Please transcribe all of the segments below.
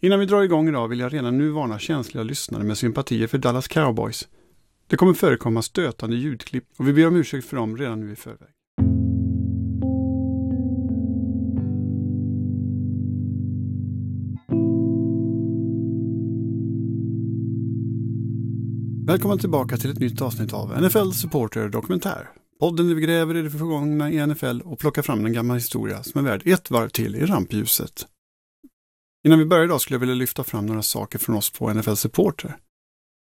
Innan vi drar igång idag vill jag redan nu varna känsliga lyssnare med sympatier för Dallas Cowboys. Det kommer förekomma stötande ljudklipp och vi ber om ursäkt för dem redan nu i förväg. Välkomna tillbaka till ett nytt avsnitt av NFL Supporter Dokumentär. Podden där vi gräver i det förgångna i NFL och plockar fram en gammal historia som är värd ett varv till i rampljuset. Innan vi börjar idag skulle jag vilja lyfta fram några saker från oss på NFL Supporter.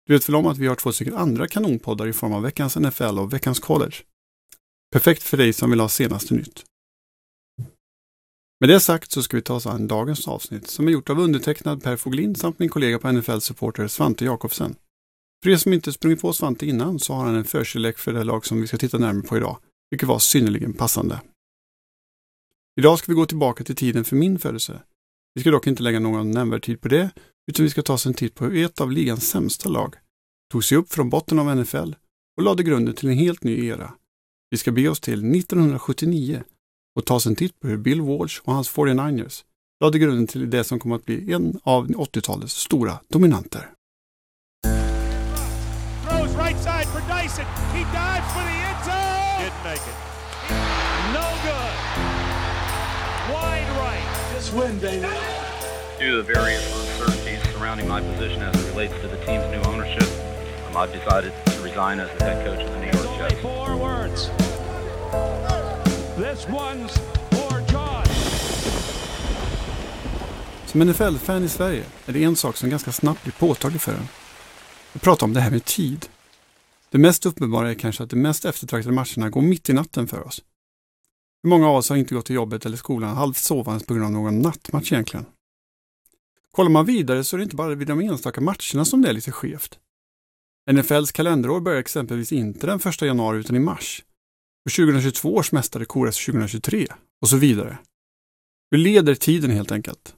Du vet väl om att vi har två stycken andra kanonpoddar i form av veckans NFL och veckans college. Perfekt för dig som vill ha senaste nytt. Med det sagt så ska vi ta oss an dagens avsnitt som är gjort av undertecknad Per Foglin samt min kollega på NFL Supporter Svante Jakobsen. För er som inte sprungit på Svante innan så har han en förkärlek för det lag som vi ska titta närmare på idag, vilket var synnerligen passande. Idag ska vi gå tillbaka till tiden för min födelse. Vi ska dock inte lägga någon nämnvärd tid på det, utan vi ska ta oss en titt på hur ett av ligans sämsta lag tog sig upp från botten av NFL och lade grunden till en helt ny era. Vi ska be oss till 1979 och ta oss en titt på hur Bill Walsh och hans 49ers lade grunden till det som kommer att bli en av 80-talets stora dominanter. Throws right side for Dyson. He dives for the end zone. Didn't make it. Win, baby. Due to the various uncertainties surrounding my position as it relates to the team's new ownership, um, I've decided to resign as the head coach of the New There's York only Jets. four words. This one's for John. Som NFL-fan i Sverige är det en sak som ganska snabbt blir påtaglig för en. Jag pratar om det här med tid. Det mest uppenbara är kanske att de mest eftertraktade matcherna går mitt i natten för oss. Hur många av oss har inte gått till jobbet eller skolan halvt sovandes på grund av någon nattmatch egentligen? Kollar man vidare så är det inte bara vid de enstaka matcherna som det är lite skevt. NFLs kalenderår börjar exempelvis inte den 1 januari utan i mars. Och 2022 års mästare koras 2023 och så vidare. Vi leder tiden helt enkelt.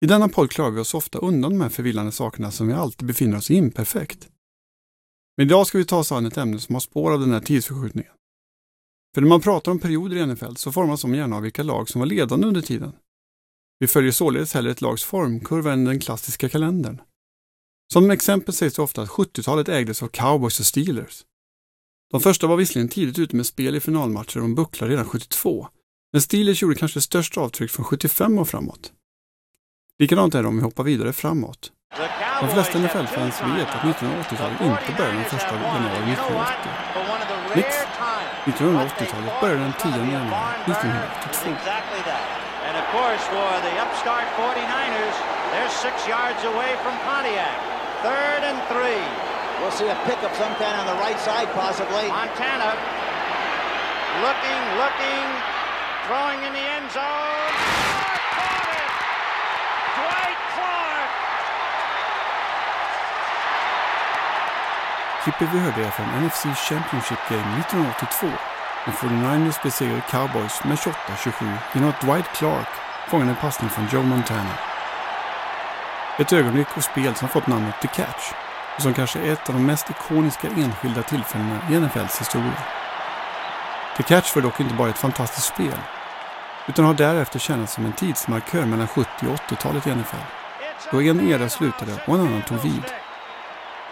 I denna podd klarar vi oss ofta undan de här förvillande sakerna som vi alltid befinner oss i imperfekt. Men idag ska vi ta oss an ett ämne som har spår av den här tidsförskjutningen. För när man pratar om perioder i NFL så formas de gärna av vilka lag som var ledande under tiden. Vi följer således hellre ett lags formkurva än den klassiska kalendern. Som exempel sägs det ofta att 70-talet ägdes av cowboys och Steelers. De första var visserligen tidigt ute med spel i finalmatcher och de bucklade redan 72, men Steelers gjorde kanske störst avtryck från 75 och framåt. Likadant är det om vi hoppar vidare framåt. De flesta NFL-fans vet att 1980-talet inte började den första januari 1980. Nix. 1980-talet började den 10 januari 1982. Exactly that. And of course, for the upstart 49ers, they're six yards away from Pontiac. Third and three. We'll see a pickup sometime on the right side, possibly. Montana looking, looking, throwing in the end zone. Klippet vi hörde är från NFC Championship Game 1982 när 49ers besegrade Cowboys med 28-27 genom att Dwight Clark fångade en passning från Joe Montana. Ett ögonblick och spel som fått namnet The Catch och som kanske är ett av de mest ikoniska enskilda tillfällena i NFLs historia. The Catch var dock inte bara ett fantastiskt spel utan har därefter tjänat som en tidsmarkör mellan 70 och 80-talet i NFL då en era slutade och en annan tog vid.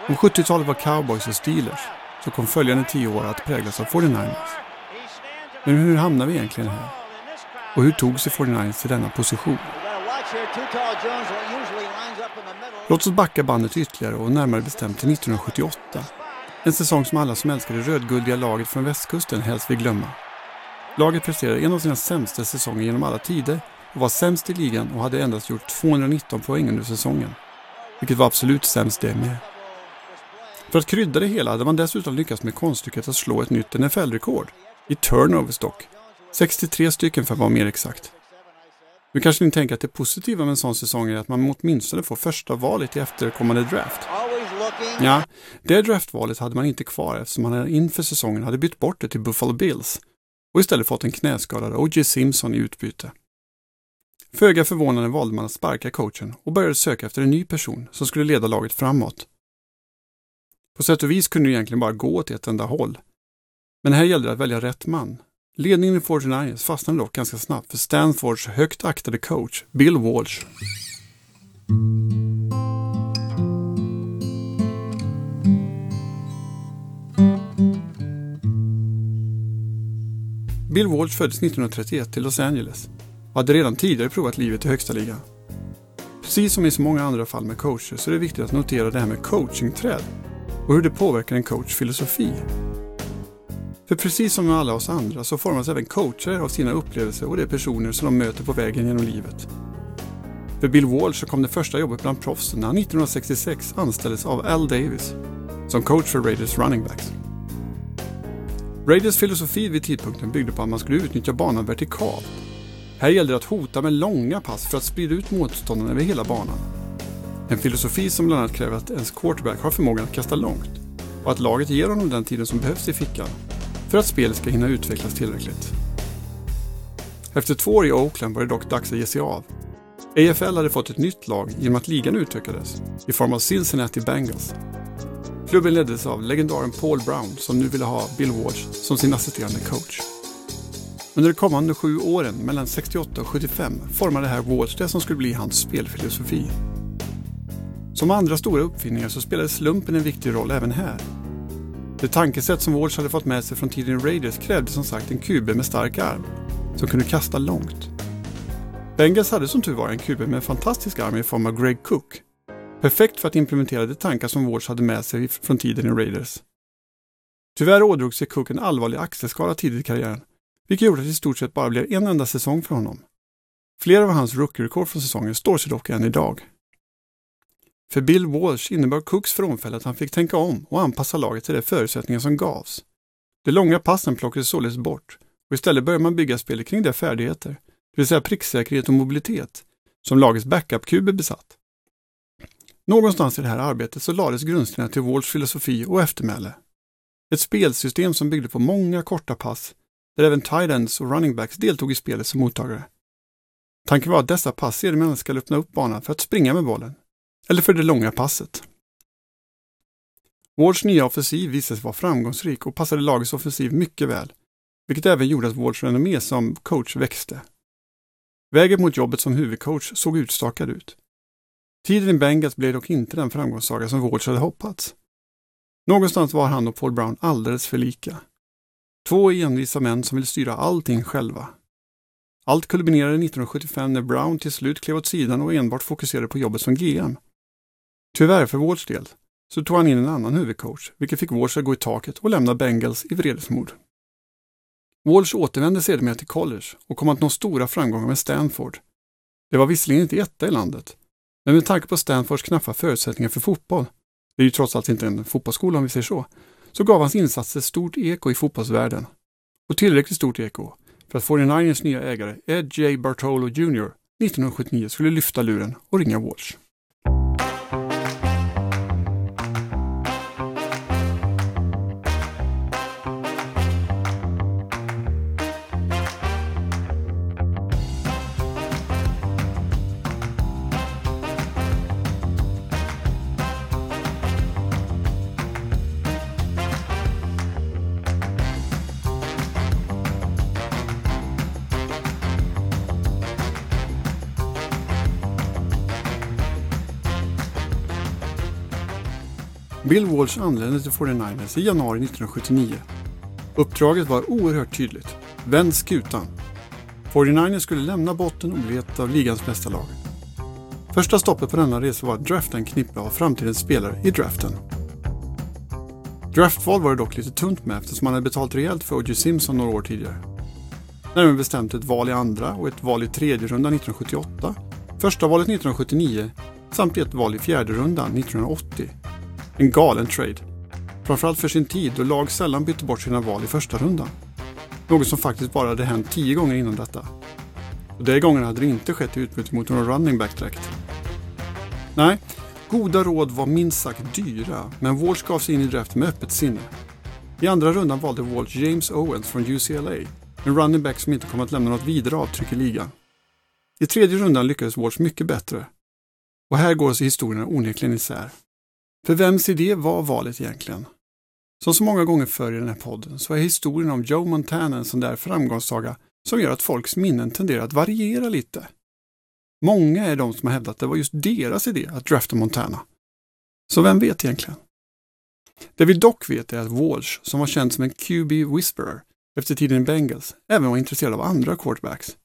Om 70-talet var cowboys och Steelers så kom följande tio år att präglas av 49ers. Men hur hamnade vi egentligen här? Och hur tog sig 49ers till denna position? Låt oss backa bandet ytterligare och närmare bestämt till 1978. En säsong som alla som älskar det rödguldiga laget från västkusten helst vill glömma. Laget presterade en av sina sämsta säsonger genom alla tider och var sämst i ligan och hade endast gjort 219 poäng under säsongen. Vilket var absolut sämst det med. För att krydda det hela hade man dessutom lyckats med konststycket att slå ett nytt NFL-rekord. I turnovers dock. 63 stycken för att vara mer exakt. Nu kanske ni tänker att det positiva med en sån säsong är att man åtminstone får första valet i efterkommande draft. Ja, det draftvalet hade man inte kvar eftersom man inför säsongen hade bytt bort det till Buffalo Bills och istället fått en knäskadad O.J. Simpson i utbyte. Föga förvånande valde man att sparka coachen och började söka efter en ny person som skulle leda laget framåt. På sätt och vis kunde det egentligen bara gå åt ett enda håll. Men här gällde det att välja rätt man. Ledningen i 49ers fastnade dock ganska snabbt för Stanfords högt aktade coach Bill Walsh. Bill Walsh föddes 1931 i Los Angeles och hade redan tidigare provat livet i högsta ligan. Precis som i så många andra fall med coacher så är det viktigt att notera det här med coachingträd och hur det påverkar en coach filosofi. För precis som med alla oss andra så formas även coacher av sina upplevelser och de personer som de möter på vägen genom livet. För Bill Walsh så kom det första jobbet bland proffsen när han 1966 anställdes av Al Davis som coach för Raiders running backs. Raiders filosofi vid tidpunkten byggde på att man skulle utnyttja banan vertikalt. Här gällde det att hota med långa pass för att sprida ut motståndarna över hela banan. En filosofi som bland annat kräver att ens quarterback har förmågan att kasta långt och att laget ger honom den tiden som behövs i fickan för att spelet ska hinna utvecklas tillräckligt. Efter två år i Oakland var det dock dags att ge sig av. AFL hade fått ett nytt lag genom att ligan utökades i form av Cincinnati Bengals. Klubben leddes av legendaren Paul Brown som nu ville ha Bill Walsh som sin assisterande coach. Under de kommande sju åren, mellan 68 och 75, formade här Walsh det som skulle bli hans spelfilosofi. Som andra stora uppfinningar så spelade slumpen en viktig roll även här. Det tankesätt som Walsh hade fått med sig från tiden i Raiders krävde som sagt en QB med stark arm, som kunde kasta långt. Bengals hade som tur var en QB med en fantastisk arm i form av Greg Cook. Perfekt för att implementera de tankar som Walsh hade med sig från tiden i Raiders. Tyvärr ådrog sig Cook en allvarlig axelskada tidigt i karriären, vilket gjorde att det i stort sett bara blev en enda säsong för honom. Flera av hans rookie-rekord från säsongen står sig dock än idag. För Bill Walsh innebar Cooks frånfälle att han fick tänka om och anpassa laget till de förutsättningar som gavs. De långa passen plockades således bort och istället började man bygga spelet kring de färdigheter, det vill säga pricksäkerhet och mobilitet, som lagets backup-QB besatt. Någonstans i det här arbetet så lades grundstenarna till Walsh filosofi och eftermäle. Ett spelsystem som byggde på många korta pass, där även tight ends och running backs deltog i spelet som mottagare. Tanken var att dessa pass sedermera skulle öppna upp banan för att springa med bollen, eller för det långa passet. Wards nya offensiv visade sig vara framgångsrik och passade lagets offensiv mycket väl, vilket även gjorde att Wards renommé som coach växte. Vägen mot jobbet som huvudcoach såg utstakad ut. Tiden i Bengals blev dock inte den framgångssaga som Wards hade hoppats. Någonstans var han och Paul Brown alldeles för lika. Två envisa män som vill styra allting själva. Allt kulminerade 1975 när Brown till slut klev åt sidan och enbart fokuserade på jobbet som GM. Tyvärr för Wards del så tog han in en annan huvudcoach, vilket fick Walsh att gå i taket och lämna Bengals i vredesmod. Walsh återvände sedermera till college och kom att nå stora framgångar med Stanford. Det var visserligen inte etta i landet, men med tanke på Stanfords knappa förutsättningar för fotboll, det är ju trots allt inte en fotbollsskola om vi säger så, så gav hans insatser stort eko i fotbollsvärlden. Och tillräckligt stort eko för att 49ers nya ägare Ed J. Bartolo Jr. 1979 skulle lyfta luren och ringa Walsh. Bill Walsh anlände till 49ers i januari 1979. Uppdraget var oerhört tydligt. Vänd skutan. 49ers skulle lämna botten och bli ett av ligans bästa lag. Första stoppet på denna resa var att drafta en knippe av framtidens spelare i draften. Draftval var det dock lite tunt med eftersom man hade betalt rejält för O.J. Simpson några år tidigare. Närmare bestämt ett val i andra och ett val i tredje rundan 1978, första valet 1979 samt ett val i fjärde rundan 1980. En galen trade. Framförallt för sin tid då lag sällan bytte bort sina val i första rundan. Något som faktiskt bara hade hänt tio gånger innan detta. Och de gångerna hade det inte skett i utbyte mot någon running back direkt. Nej, goda råd var minst sagt dyra, men Walsh gav sig in i draften med öppet sinne. I andra rundan valde Walsh James Owens från UCLA, en running back som inte kom att lämna något vidare avtryck i ligan. I tredje rundan lyckades Walsh mycket bättre. Och här går sig historierna onekligen isär. För vems idé var valet egentligen? Som så många gånger förr i den här podden så är historien om Joe Montana en sån där framgångssaga som gör att folks minnen tenderar att variera lite. Många är de som har hävdat att det var just deras idé att drafta Montana. Så vem vet egentligen? Det vi dock vet är att Walsh, som var känd som en QB whisperer efter tiden i Bengals, även var intresserad av andra quarterbacks.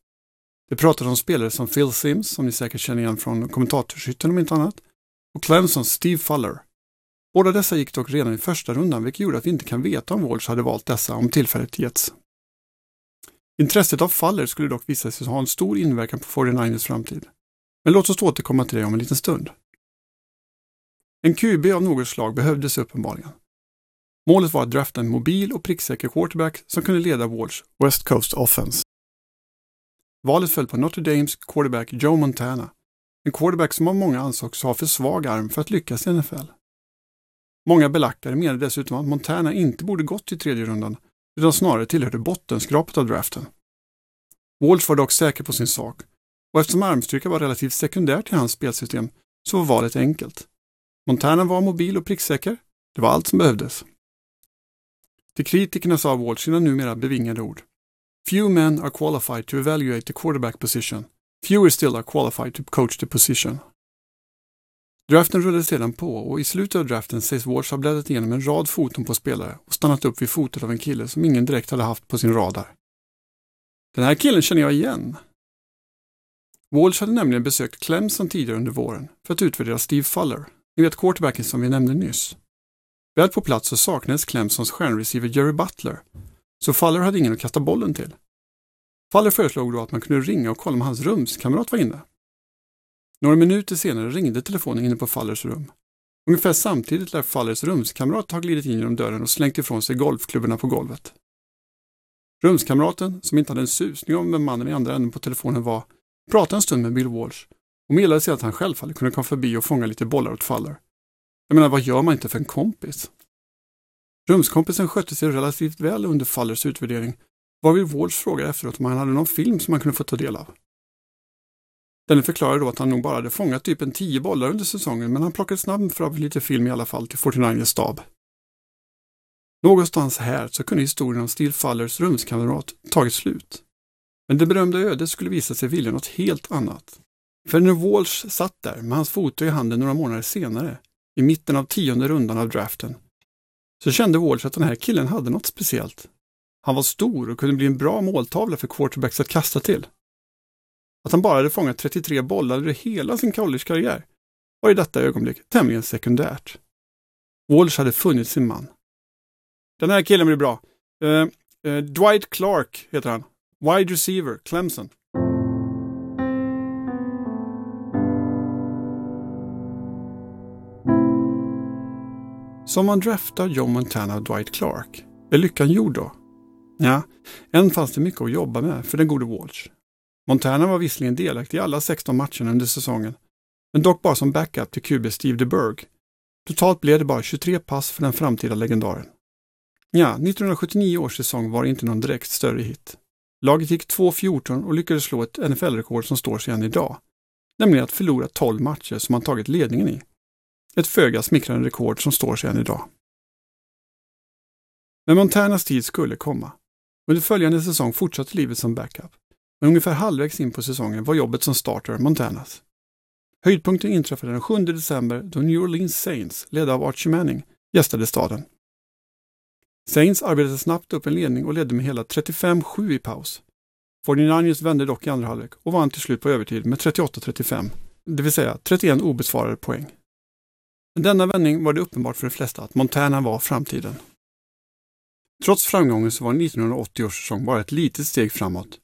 Det pratades om spelare som Phil Sims, som ni säkert känner igen från kommentatorshytten om inte annat, och Clemson Steve Fuller. Båda dessa gick dock redan i första rundan, vilket gjorde att vi inte kan veta om Walsh hade valt dessa om tillfället getts. Intresset av Faller skulle dock visa sig ha en stor inverkan på 49ers framtid. Men låt oss återkomma till det om en liten stund. En QB av något slag behövdes uppenbarligen. Målet var att drafta en mobil och pricksäker quarterback som kunde leda Walsh West Coast Offense. Valet föll på Notre Dames quarterback Joe Montana, en quarterback som av många ansågs ha för svag arm för att lyckas i NFL. Många belackare menade dessutom att Montana inte borde gått i tredje rundan utan snarare tillhörde bottenskrapet av draften. Walsh var dock säker på sin sak och eftersom armstyrka var relativt sekundärt i hans spelsystem så var valet enkelt. Montana var mobil och pricksäker. Det var allt som behövdes. Till kritikerna sa Walsh sina numera bevingade ord. Few men are qualified to evaluate the quarterback position. Fewer still are qualified to coach the position. Draften rullade sedan på och i slutet av draften sägs Walsh ha bläddrat igenom en rad foton på spelare och stannat upp vid fotot av en kille som ingen direkt hade haft på sin radar. Den här killen känner jag igen. Walsh hade nämligen besökt Clemson tidigare under våren för att utvärdera Steve Fuller, ni vet quarterbacken som vi nämnde nyss. Väl på plats så saknades Clemsons stjärnreceiver Jerry Butler, så Fuller hade ingen att kasta bollen till. Fuller föreslog då att man kunde ringa och kolla om hans rumskamrat var inne. Några minuter senare ringde telefonen inne på Fallers rum. Ungefär samtidigt lär Fallers rumskamrat ha glidit in genom dörren och slängt ifrån sig golfklubborna på golvet. Rumskamraten, som inte hade en susning om vem mannen i andra änden på telefonen var, pratade en stund med Bill Walsh och meddelade sig att han självfallet kunde komma förbi och fånga lite bollar åt Faller. Jag menar, vad gör man inte för en kompis? Rumskompisen skötte sig relativt väl under Fallers utvärdering, varvid Walsh frågade efteråt om han hade någon film som han kunde få ta del av. Denne förklarade då att han nog bara hade fångat typ en tio bollar under säsongen, men han plockade snabbt fram lite film i alla fall till 49ers stab. Någonstans här så kunde historien om Steel Fallers rumskamrat tagit slut. Men det berömda ödet skulle visa sig vilja något helt annat. För när Walsh satt där med hans foto i handen några månader senare, i mitten av tionde rundan av draften, så kände Walsh att den här killen hade något speciellt. Han var stor och kunde bli en bra måltavla för quarterbacks att kasta till. Att han bara hade fångat 33 bollar under hela sin collegekarriär var i detta ögonblick tämligen sekundärt. Walsh hade funnit sin man. Den här killen blir bra. Uh, uh, Dwight Clark heter han. Wide receiver, Clemson. Som man draftar John Montana och Dwight Clark. Är lyckan gjord då? Ja, än fanns det mycket att jobba med för den gode Walsh. Montana var visserligen delaktig i alla 16 matcherna under säsongen, men dock bara som backup till QB Steve DeBerg. Totalt blev det bara 23 pass för den framtida legendaren. Ja, 1979 års säsong var inte någon direkt större hit. Laget gick 2-14 och lyckades slå ett NFL-rekord som står sig än idag, nämligen att förlora 12 matcher som man tagit ledningen i. Ett föga smickrande rekord som står sig än idag. Men Montanas tid skulle komma. Under följande säsong fortsatte livet som backup. Men ungefär halvvägs in på säsongen var jobbet som starter Montanas. Höjdpunkten inträffade den 7 december då New Orleans Saints, ledda av Archie Manning, gästade staden. Saints arbetade snabbt upp en ledning och ledde med hela 35-7 i paus. 49ers vände dock i andra halvlek och vann till slut på övertid med 38-35, det vill säga 31 obesvarade poäng. Med denna vändning var det uppenbart för de flesta att Montana var framtiden. Trots framgången så var 1980 års säsong bara ett litet steg framåt.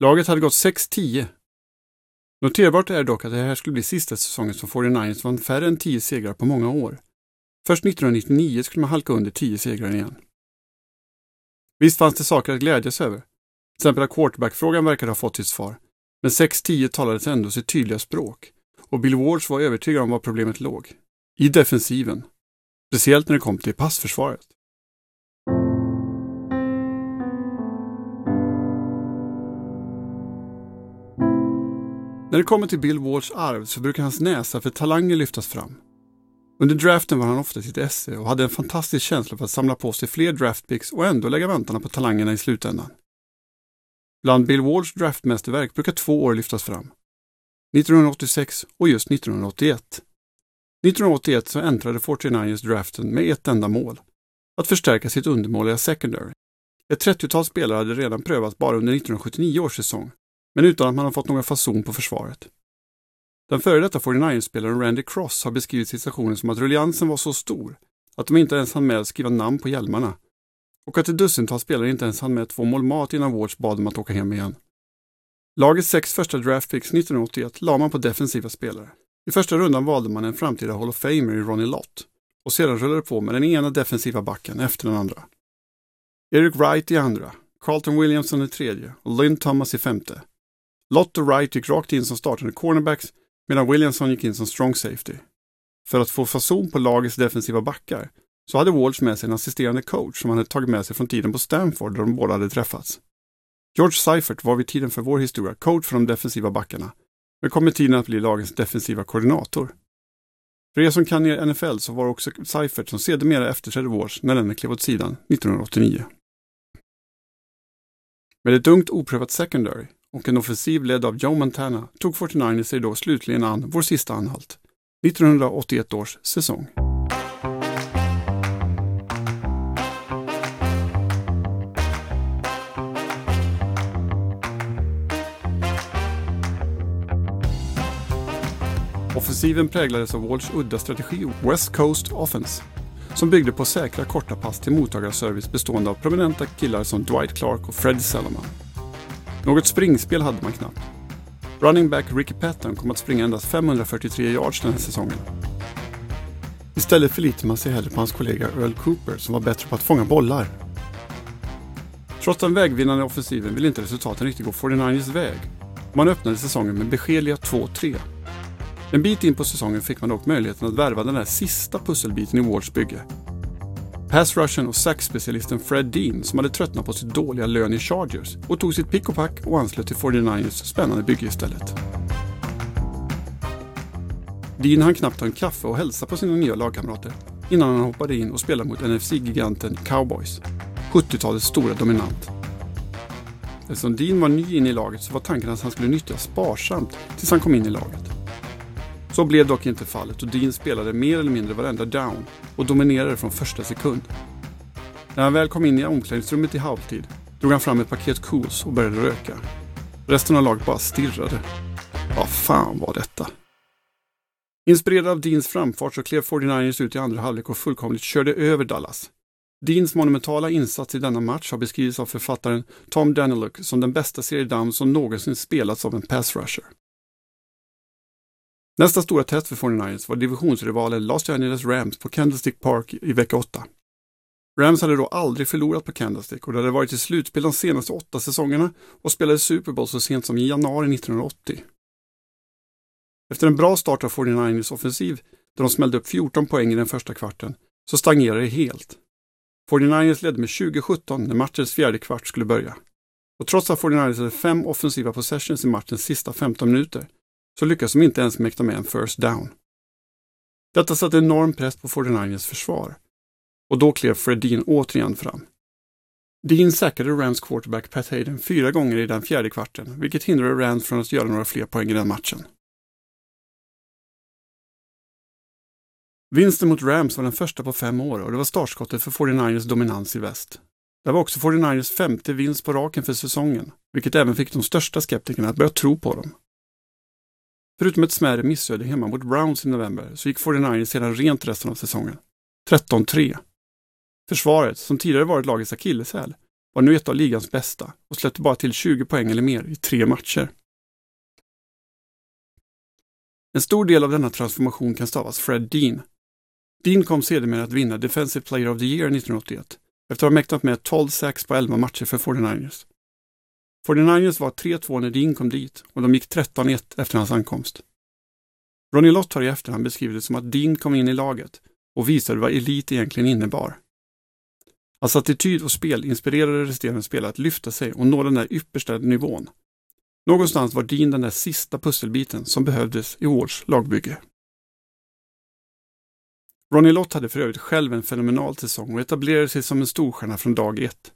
Laget hade gått 6-10. Noterbart är dock att det här skulle bli sista säsongen som 49ers vann färre än 10 segrar på många år. Först 1999 skulle man halka under 10 segrar igen. Visst fanns det saker att glädjas över. Till exempel att quarterbackfrågan verkade ha fått sitt svar. Men 6-10 talades ändå sitt tydliga språk och Bill Wards var övertygad om var problemet låg i defensiven. Speciellt när det kom till passförsvaret. När det kommer till Bill Walsh arv så brukar hans näsa för talanger lyftas fram. Under draften var han ofta sitt esse och hade en fantastisk känsla för att samla på sig fler draftpicks och ändå lägga vantarna på talangerna i slutändan. Bland Bill Walshs draftmästerverk brukar två år lyftas fram. 1986 och just 1981. 1981 så äntrade 49ers draften med ett enda mål. Att förstärka sitt undermåliga secondary. Ett 30-tal spelare hade redan prövats bara under 1979 års säsong, men utan att man har fått någon fason på försvaret. Den före detta 49ers-spelaren Randy Cross har beskrivit situationen som att ruljansen var så stor att de inte ens hann med att skriva namn på hjälmarna och att ett dussintal spelare inte ens hann med två mål mat innan Wards bad dem att åka hem igen. Lagets sex första draftpicks 1981 la man på defensiva spelare. I första rundan valde man en framtida Hall of Famer i Ronnie Lott och sedan rullade det på med den ena defensiva backen efter den andra. Eric Wright i andra, Carlton Williamson i tredje och Lynn Thomas i femte. Lott och Wright gick rakt in som startande cornerbacks medan Williamson gick in som strong safety. För att få fason på lagets defensiva backar så hade Walsh med sig en assisterande coach som han hade tagit med sig från tiden på Stanford där de båda hade träffats. George Seifert var vid tiden för vår historia coach för de defensiva backarna, men kom med tiden att bli lagens defensiva koordinator. För er som kan er NFL så var det också Seifert som sedermera efterträdde Walsh när denne klev åt sidan 1989. Med ett ungt oprövat secondary och en offensiv ledd av Joe Montana tog 49 sig då slutligen an vår sista anhalt, 1981 års säsong. Offensiven präglades av Walsh udda strategi West Coast Offense som byggde på säkra korta pass till mottagarservice bestående av prominenta killar som Dwight Clark och Fred Salaman. Något springspel hade man knappt. Running back Ricky Patton kom att springa endast 543 yards den här säsongen. Istället förlitade man sig hellre på hans kollega Earl Cooper som var bättre på att fånga bollar. Trots den vägvinnande offensiven ville inte resultaten riktigt gå 49ers väg. Man öppnade säsongen med beskedliga 2-3. En bit in på säsongen fick man dock möjligheten att värva den där sista pusselbiten i Wards bygge. Passrushen och sackspecialisten Fred Dean som hade tröttnat på sitt dåliga lön i Chargers och tog sitt pick och pack och anslöt till 49ers spännande bygge istället. Dean hann knappt ta en kaffe och hälsa på sina nya lagkamrater innan han hoppade in och spelade mot NFC-giganten Cowboys, 70-talets stora dominant. Eftersom Dean var ny in i laget så var tanken att han skulle nyttjas sparsamt tills han kom in i laget. Så blev dock inte fallet och Dean spelade mer eller mindre varenda down och dominerade från första sekund. När han väl kom in i omklädningsrummet i halvtid drog han fram ett paket cools och började röka. Resten av laget bara stirrade. Vad fan var detta? Inspirerad av Deans framfart så klev 49ers ut i andra halvlek och fullkomligt körde över Dallas. Deans monumentala insats i denna match har beskrivits av författaren Tom Daniluk som den bästa serie down som någonsin spelats av en pass rusher. Nästa stora test för 49ers var divisionsrivalen Los Angeles Rams på Candlestick Park i vecka 8. Rams hade då aldrig förlorat på Candlestick och det hade varit i slutspel de senaste åtta säsongerna och spelade Super Bowl så sent som i januari 1980. Efter en bra start av 49ers offensiv, där de smällde upp 14 poäng i den första kvarten, så stagnerade det helt. 49ers ledde med 20-17 när matchens fjärde kvart skulle börja. Och trots att 49ers hade fem offensiva possessions i matchens sista 15 minuter så lyckas de inte ens mäkta med en first down. Detta satte enorm press på 49ers försvar och då klev Fred Dean återigen fram. Dean säkrade Rams quarterback Pat Hayden fyra gånger i den fjärde kvarten, vilket hindrade Rams från att göra några fler poäng i den matchen. Vinsten mot Rams var den första på fem år och det var startskottet för 49ers dominans i väst. Det var också 49ers femte vinst på raken för säsongen, vilket även fick de största skeptikerna att börja tro på dem. Förutom ett smärre missöde hemma mot Browns i november så gick 49ers sedan rent resten av säsongen. 13-3. Försvaret, som tidigare varit lagets akilleshäl, var nu ett av ligans bästa och släppte bara till 20 poäng eller mer i tre matcher. En stor del av denna transformation kan stavas Fred Dean. Dean kom sedermera att vinna Defensive Player of the Year 1981 efter att ha mäktat med 12 sax på 11 matcher för 49ers. 49ers var 3-2 när Dean kom dit och de gick 13-1 efter hans ankomst. Ronnie Lott har i efterhand beskrivit det som att Dean kom in i laget och visade vad elit egentligen innebar. Hans attityd och spel inspirerade resterande spelare att lyfta sig och nå den där yppersta nivån. Någonstans var Dean den där sista pusselbiten som behövdes i Wards lagbygge. Ronnie Lott hade för övrigt själv en fenomenal säsong och etablerade sig som en storstjärna från dag ett.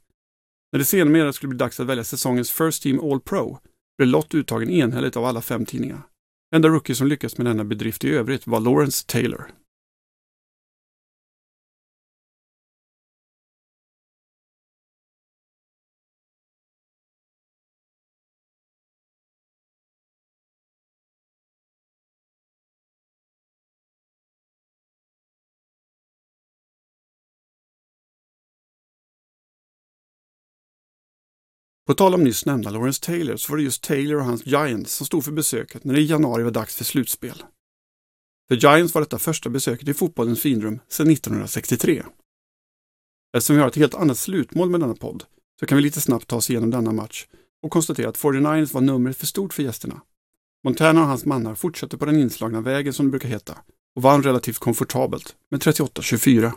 När det senare skulle bli dags att välja säsongens First Team All Pro blev Lott uttagen enhälligt av alla fem tidningar. Enda rookie som lyckats med denna bedrift i övrigt var Lawrence Taylor. På tal om nyss nämnda Lawrence Taylor så var det just Taylor och hans Giants som stod för besöket när det i januari var dags för slutspel. För Giants var detta första besöket i fotbollens finrum sedan 1963. Eftersom vi har ett helt annat slutmål med denna podd så kan vi lite snabbt ta oss igenom denna match och konstatera att 49ers var numret för stort för gästerna. Montana och hans mannar fortsatte på den inslagna vägen som det brukar heta och vann relativt komfortabelt med 38-24.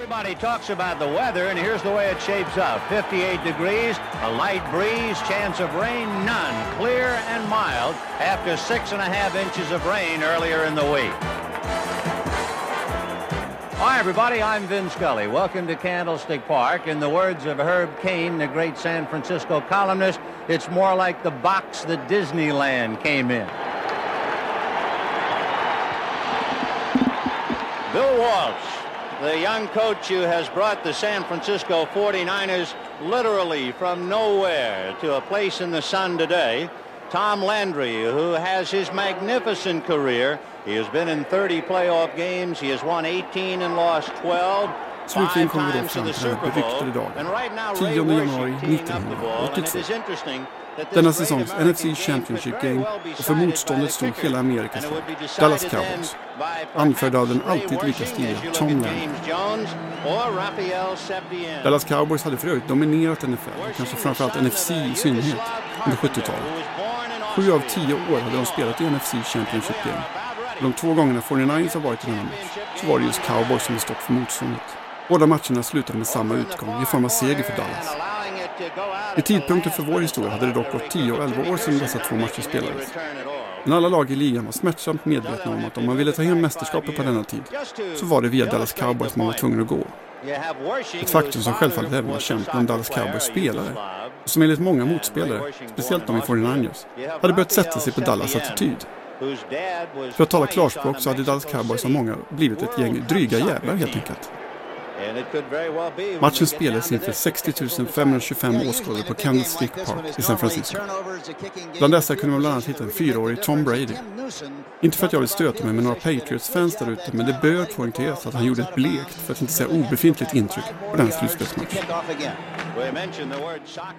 Everybody talks about the weather, and here's the way it shapes up. 58 degrees, a light breeze, chance of rain, none. Clear and mild after six and a half inches of rain earlier in the week. Hi, everybody. I'm Vin Scully. Welcome to Candlestick Park. In the words of Herb Cain, the great San Francisco columnist, it's more like the box that Disneyland came in. Bill Walsh, the young coach who has brought the San Francisco 49ers literally from nowhere to a place in the sun today. Tom Landry, who has his magnificent career. He has been in 30 playoff games. He has won 18 and lost 12. Slutligen kommer vi då fram till den beryktade dagen. 10 januari 1982. Denna säsongs NFC Championship Game och för motståndet stod hela Amerikas lag, Dallas Cowboys. Anförda av den alltid lika stiliga Tom Landry. Dallas Cowboys hade för övrigt dominerat NFL, och kanske framförallt NFC i synnerhet, under 70-talet. Sju av tio år hade de spelat i NFC Championship Game. Och de två gångerna 49ers har varit i denna match så var det just Cowboys som stått för motståndet. Båda matcherna slutade med samma utgång i form av seger för Dallas. Vid tidpunkten för vår historia hade det dock gått 10 och 11 år sedan dessa två matcher spelades. Men alla lag i ligan var smärtsamt medvetna om att om man ville ta hem mästerskapet på denna tid så var det via Dallas Cowboys man var tvungen att gå. Ett faktum som självfallet även var känt bland Dallas Cowboys spelare och som enligt många motspelare, speciellt de i 49ers, hade börjat sätta sig på Dallas attityd. För att tala klarspråk så hade Dallas Cowboys av många blivit ett gäng dryga jävlar helt enkelt. Matchen spelades inför 60 525 åskådare på Candlestick Park i San Francisco. Bland dessa kunde man bland annat hitta en fyraårig Tom Brady. Inte för att jag vill stöta mig med några Patriots-fans där ute, men det bör poängteras att han gjorde ett blekt, för att inte säga obefintligt intryck på den slutspelsmatchen.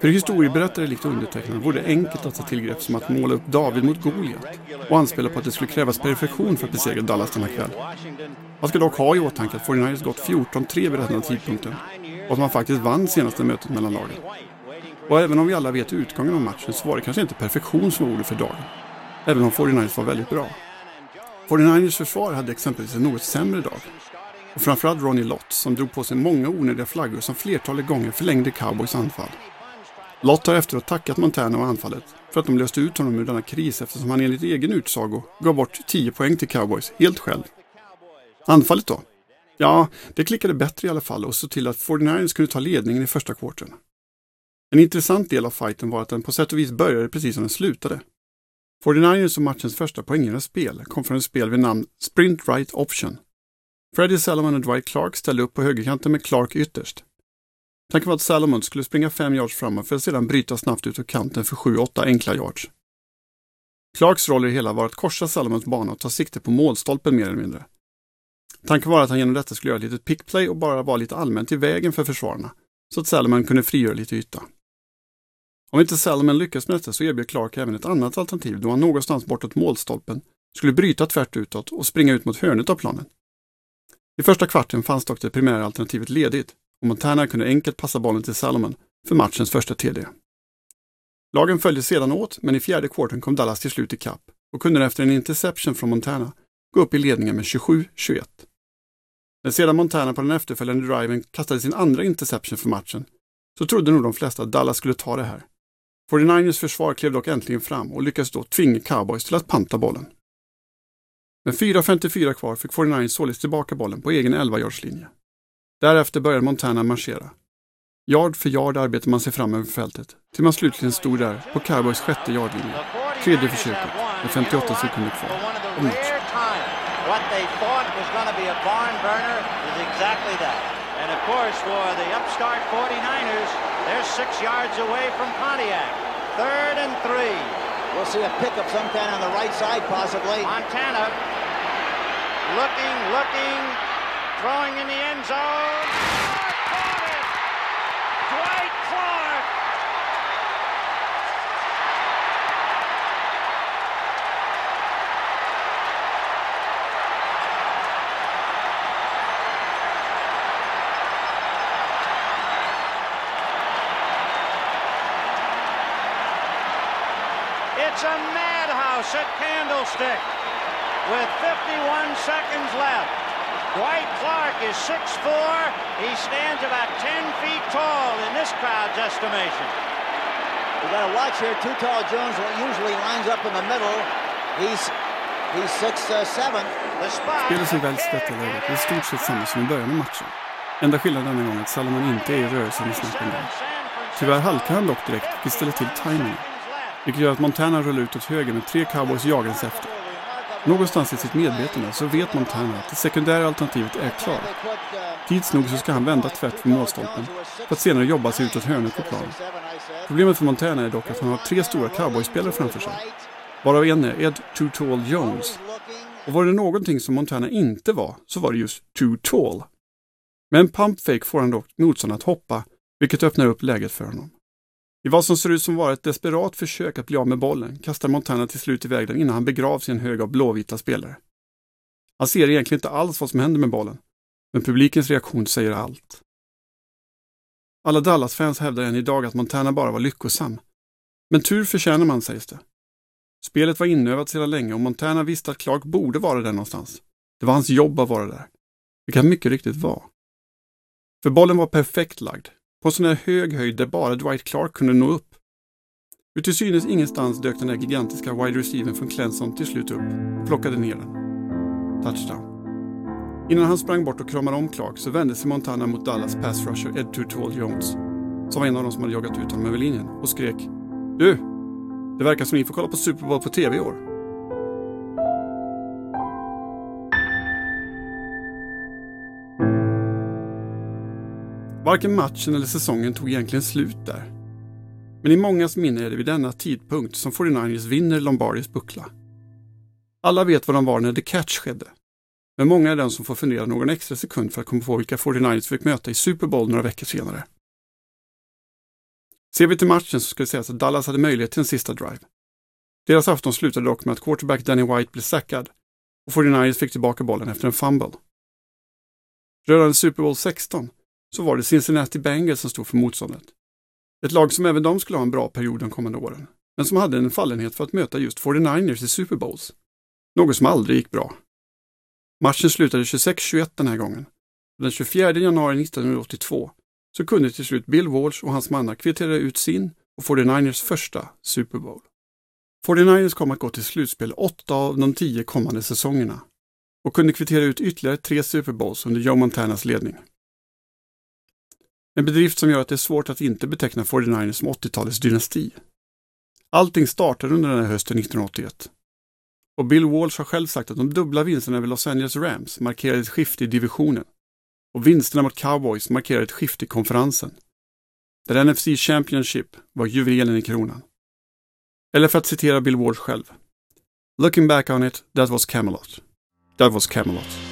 För historieberättare likt undertecknad vore det enkelt att ta tillgrepp som att måla upp David mot Goliat och anspela på att det skulle krävas perfektion för att besegra Dallas denna kväll. Man ska dock ha i åtanke att 49ers gått 14-3 vid den här tidpunkten och att man faktiskt vann senaste mötet mellan lagen. Och även om vi alla vet utgången av matchen så var det kanske inte perfektion som var ordet för dagen. Även om 49ers var väldigt bra. 49ers försvar hade exempelvis en något sämre dag. Och framförallt Ronnie Lott som drog på sig många onödiga flaggor som flertalet gånger förlängde Cowboys anfall. Lott har efteråt tackat Montana och anfallet för att de löste ut honom ur denna kris eftersom han enligt egen utsago gav bort 10 poäng till Cowboys helt själv. Anfallet då? Ja, det klickade bättre i alla fall och såg till att 49ers kunde ta ledningen i första kvarten. En intressant del av fighten var att den på sätt och vis började precis som den slutade. 49ers och matchens första poänggivande spel kom från ett spel vid namn Sprint Right Option. Freddie Salomon och Dwight Clark ställde upp på högerkanten med Clark ytterst. Tanken var att Salomon skulle springa fem yards framåt för att sedan bryta snabbt ut ur kanten för 7-8 enkla yards. Clarks roll i det hela var att korsa Salomons bana och ta sikte på målstolpen mer eller mindre. Tanken var att han genom detta skulle göra ett litet pickplay och bara vara lite allmänt i vägen för försvararna, så att Salomon kunde frigöra lite yta. Om inte Salomon lyckas med detta så erbjöd Clark även ett annat alternativ då han någonstans bortåt målstolpen skulle bryta tvärt utåt och springa ut mot hörnet av planen. I första kvarten fanns dock det primära alternativet ledigt och Montana kunde enkelt passa bollen till Salomon för matchens första TD. Lagen följde sedan åt, men i fjärde kvarten kom Dallas till slut i kapp och kunde efter en interception från Montana gå upp i ledningen med 27-21. När sedan Montana på den efterföljande driven kastade sin andra interception för matchen så trodde nog de flesta att Dallas skulle ta det här. 49ers försvar klev dock äntligen fram och lyckades då tvinga Cowboys till att panta bollen. Med 4.54 kvar fick 49 således tillbaka bollen på egen 11-yardslinje. Därefter började Montana marschera. Yard för yard arbetade man sig fram över fältet till man slutligen stod där på Cowboys sjätte yardlinje. Tredje försöket med 58 sekunder kvar av matchen. What they thought was going to be a barn burner is exactly that. And of course, for the upstart 49ers, they're six yards away from Pontiac. Third and three. We'll see a pickup sometime on the right side, possibly. Montana looking, looking, throwing in the end zone. Clark caught it! Dwight Clark! It's a madhouse at Candlestick with 51 seconds left. Dwight Clark is 6'4". He stands about 10 feet tall in this crowd's estimation. We got to watch here. Too Tall Jones usually lines up in the middle. He's he's six uh, seven. The spot Spelet som väljs i detta läget är i stort sett samma som i början av matchen. Enda skillnaden denna gång är att Salomon inte är i rörelse med snacken där. Tyvärr halkar han dock direkt, vilket ställer till timingen. Vilket gör att Montana rullar ut åt höger med tre cowboys jagandes efter. Någonstans i sitt medvetande så vet Montana att det sekundära alternativet är klart. Tids nog så ska han vända tvärt vid målstolpen för att senare jobba sig utåt hörnet på planen. Problemet för Montana är dock att han har tre stora cowboyspelare framför sig. Varav en är Ed Too Tall Jones. Och var det någonting som Montana inte var så var det just Too Tall. Med en pumpfake får han dock motståndaren att hoppa, vilket öppnar upp läget för honom. I vad som ser ut som vara ett desperat försök att bli av med bollen kastar Montana till slut iväg den innan han begravs i en hög av blåvita spelare. Han ser egentligen inte alls vad som händer med bollen, men publikens reaktion säger allt. Alla Dallas-fans hävdar än idag att Montana bara var lyckosam. Men tur förtjänar man, sägs det. Spelet var inövat sedan länge och Montana visste att Clark borde vara där någonstans. Det var hans jobb att vara där. Vilket han mycket riktigt var. För bollen var perfekt lagd, på en sån här hög höjd där bara Dwight Clark kunde nå upp. Ut till synes ingenstans dök den där gigantiska wide receivern från Clemson till slut upp och plockade ner den. Touchdown. Innan han sprang bort och kramade om Clark så vände sig Montana mot Dallas pass rusher Ed Too Jones, som var en av de som hade jagat ut honom över linjen, och skrek Du! Det verkar som ni får kolla på Super Bowl på TV i år. Varken matchen eller säsongen tog egentligen slut där. Men i mångas minne är det vid denna tidpunkt som 49ers vinner Lombardis buckla. Alla vet vad de var när The Catch skedde. Men många är den som får fundera någon extra sekund för att komma på vilka 49ers fick möta i Super Bowl några veckor senare. Ser vi till matchen så ska det sägas att Dallas hade möjlighet till en sista drive. Deras afton slutade dock med att quarterback Danny White blev sackad och 49ers fick tillbaka bollen efter en fumble. Rörande Super Bowl 16 så var det Cincinnati Bengals som stod för motståndet. Ett lag som även de skulle ha en bra period de kommande åren, men som hade en fallenhet för att möta just 49ers i Super Bowls. Något som aldrig gick bra. Matchen slutade 26-21 den här gången. Den 24 januari 1982 så kunde till slut Bill Walsh och hans mannar kvittera ut sin och 49ers första Super Bowl. 49ers kom att gå till slutspel åtta av de tio kommande säsongerna och kunde kvittera ut ytterligare tre Super Bowls under Joe Montanas ledning. En bedrift som gör att det är svårt att inte beteckna 49ers som 80-talets dynasti. Allting startade under den här hösten 1981. Och Bill Walsh har själv sagt att de dubbla vinsterna över Los Angeles Rams markerade ett skifte i divisionen. Och vinsterna mot Cowboys markerade ett skifte i konferensen. Där NFC Championship var juvelen i kronan. Eller för att citera Bill Walsh själv. Looking back on it, that was Camelot. That was Camelot.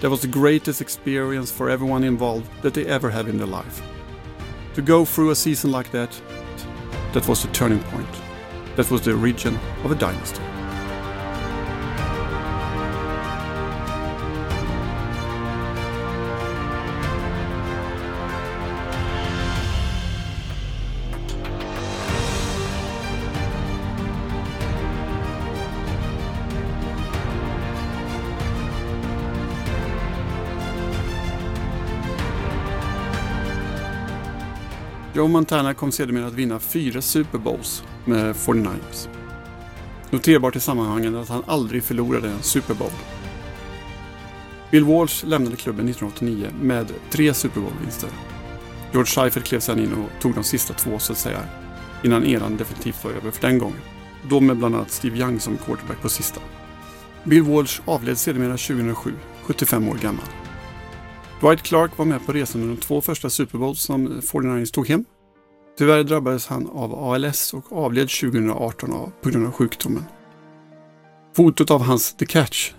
That was the greatest experience for everyone involved that they ever have in their life. To go through a season like that, that was the turning point. That was the origin of a dynasty. Joe Montana kom sedermera att vinna fyra Super Bowls med 49ers. Noterbart i sammanhanget att han aldrig förlorade en Super Bowl. Bill Walsh lämnade klubben 1989 med tre Super Bowl-vinster. George Seifert klev sedan in och tog de sista två så att säga, innan eran definitivt var över för den gången. Då med bland annat Steve Young som quarterback på sista. Bill Walsh avled sedermera 2007, 75 år gammal. Dwight Clark var med på resan under de två första Super Bowls som 49ers tog hem. Tyvärr drabbades han av ALS och avled 2018 på grund av sjukdomen. Fotot av hans The Catch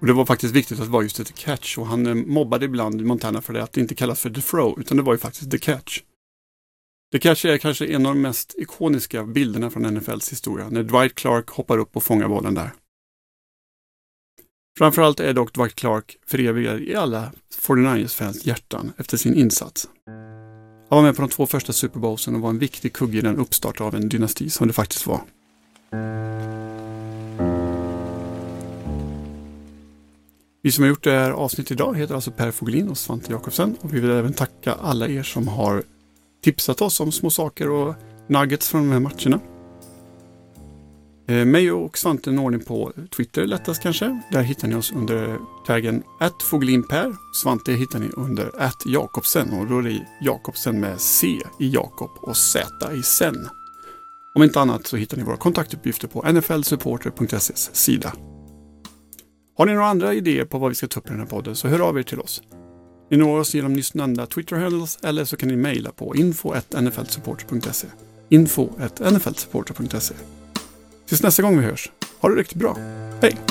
och det var faktiskt viktigt att det var just ett The Catch och han eh, mobbade ibland Montana för det att det inte kallas för The Throw utan det var ju faktiskt The Catch. The Catch är kanske en av de mest ikoniska bilderna från NFLs historia när Dwight Clark hoppar upp och fångar bollen där. Framförallt är dock Dwight Clark förevigad i alla 49ers-fans hjärtan efter sin insats. Han var med på de två första Super Bowlsen och var en viktig kugge i den uppstart av en dynasti som det faktiskt var. Vi som har gjort det här avsnittet idag heter alltså Per Foglin och Svante Jakobsen och vi vill även tacka alla er som har tipsat oss om små saker och nuggets från de här matcherna. Eh, mig och Svante når ni på Twitter lättast kanske. Där hittar ni oss under taggen @foglinper. Svante hittar ni under @jakobsen och då är det Jakobsen med C i Jakob och Z i sen. Om inte annat så hittar ni våra kontaktuppgifter på nflsupporter.ses sida. Har ni några andra idéer på vad vi ska ta upp i den här podden så hör av er till oss. Ni når oss genom nyss nämnda Twitter-handles eller så kan ni mejla på info.nflsupporter.se info.nflsupporter.se Tills nästa gång vi hörs, ha det riktigt bra. Hej!